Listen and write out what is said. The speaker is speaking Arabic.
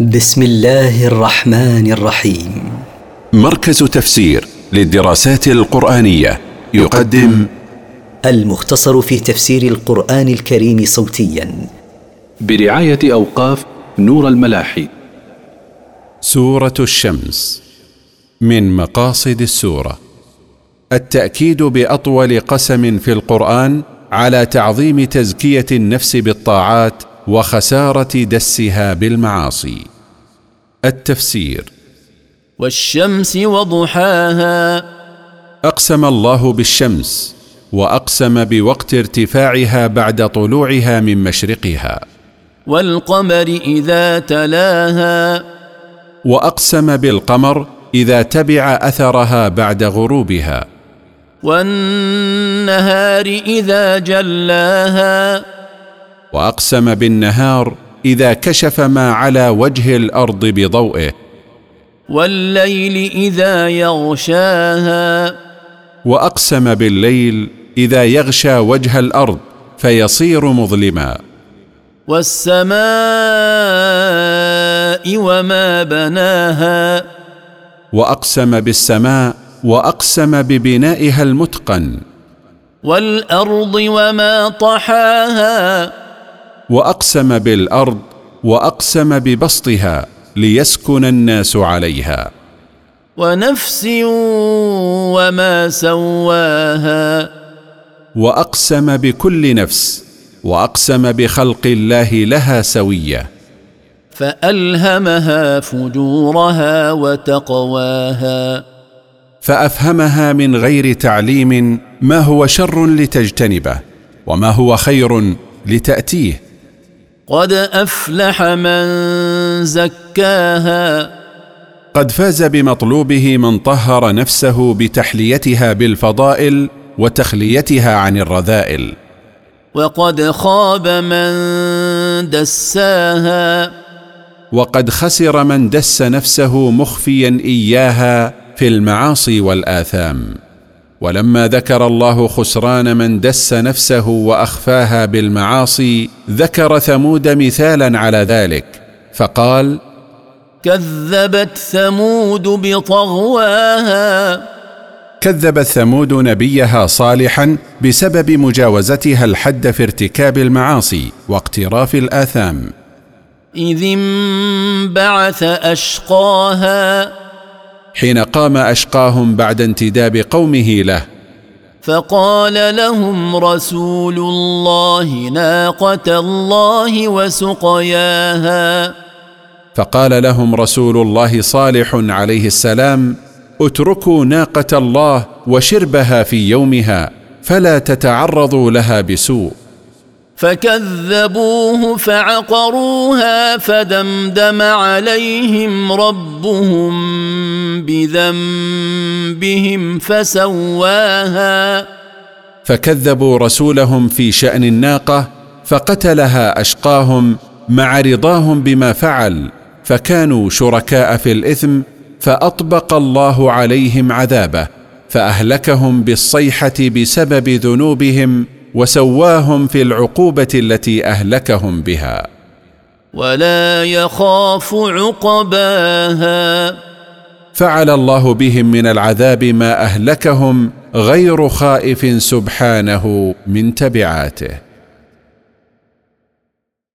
بسم الله الرحمن الرحيم. مركز تفسير للدراسات القرآنية يقدم المختصر في تفسير القرآن الكريم صوتيا. برعاية أوقاف نور الملاحي. سورة الشمس من مقاصد السورة. التأكيد بأطول قسم في القرآن على تعظيم تزكية النفس بالطاعات وخسارة دسها بالمعاصي. التفسير. والشمس وضحاها. أقسم الله بالشمس وأقسم بوقت ارتفاعها بعد طلوعها من مشرقها. والقمر إذا تلاها. وأقسم بالقمر إذا تبع أثرها بعد غروبها. والنهار إذا جلاها. وأقسم بالنهار إذا كشف ما على وجه الأرض بضوئه. والليل إذا يغشاها. وأقسم بالليل إذا يغشى وجه الأرض فيصير مظلما. والسماء وما بناها. وأقسم بالسماء وأقسم ببنائها المتقن. والأرض وما طحاها. وأقسم بالأرض وأقسم ببسطها ليسكن الناس عليها. ونفس وما سواها. وأقسم بكل نفس وأقسم بخلق الله لها سوية. فألهمها فجورها وتقواها. فأفهمها من غير تعليم ما هو شر لتجتنبه وما هو خير لتأتيه. قد أفلح من زكاها. قد فاز بمطلوبه من طهر نفسه بتحليتها بالفضائل وتخليتها عن الرذائل. وقد خاب من دساها. وقد خسر من دس نفسه مخفيا إياها في المعاصي والآثام. ولما ذكر الله خسران من دس نفسه وأخفاها بالمعاصي ذكر ثمود مثالا على ذلك فقال كذبت ثمود بطغواها. كذبت ثمود نبيها صالحا بسبب مجاوزتها الحد في ارتكاب المعاصي واقتراف الآثام. إذ انبعث أشقاها. حين قام أشقاهم بعد انتداب قومه له. فقال لهم رسول الله ناقة الله وسقياها. فقال لهم رسول الله صالح عليه السلام اتركوا ناقة الله وشربها في يومها فلا تتعرضوا لها بسوء. فكذبوه فعقروها فدمدم عليهم ربهم بذنبهم فسواها. فكذبوا رسولهم في شأن الناقة فقتلها أشقاهم مع رضاهم بما فعل فكانوا شركاء في الإثم فأطبق الله عليهم عذابه فأهلكهم بالصيحة بسبب ذنوبهم وسواهم في العقوبة التي أهلكهم بها. ولا يخاف عقباها. فعل الله بهم من العذاب ما أهلكهم غير خائف سبحانه من تبعاته.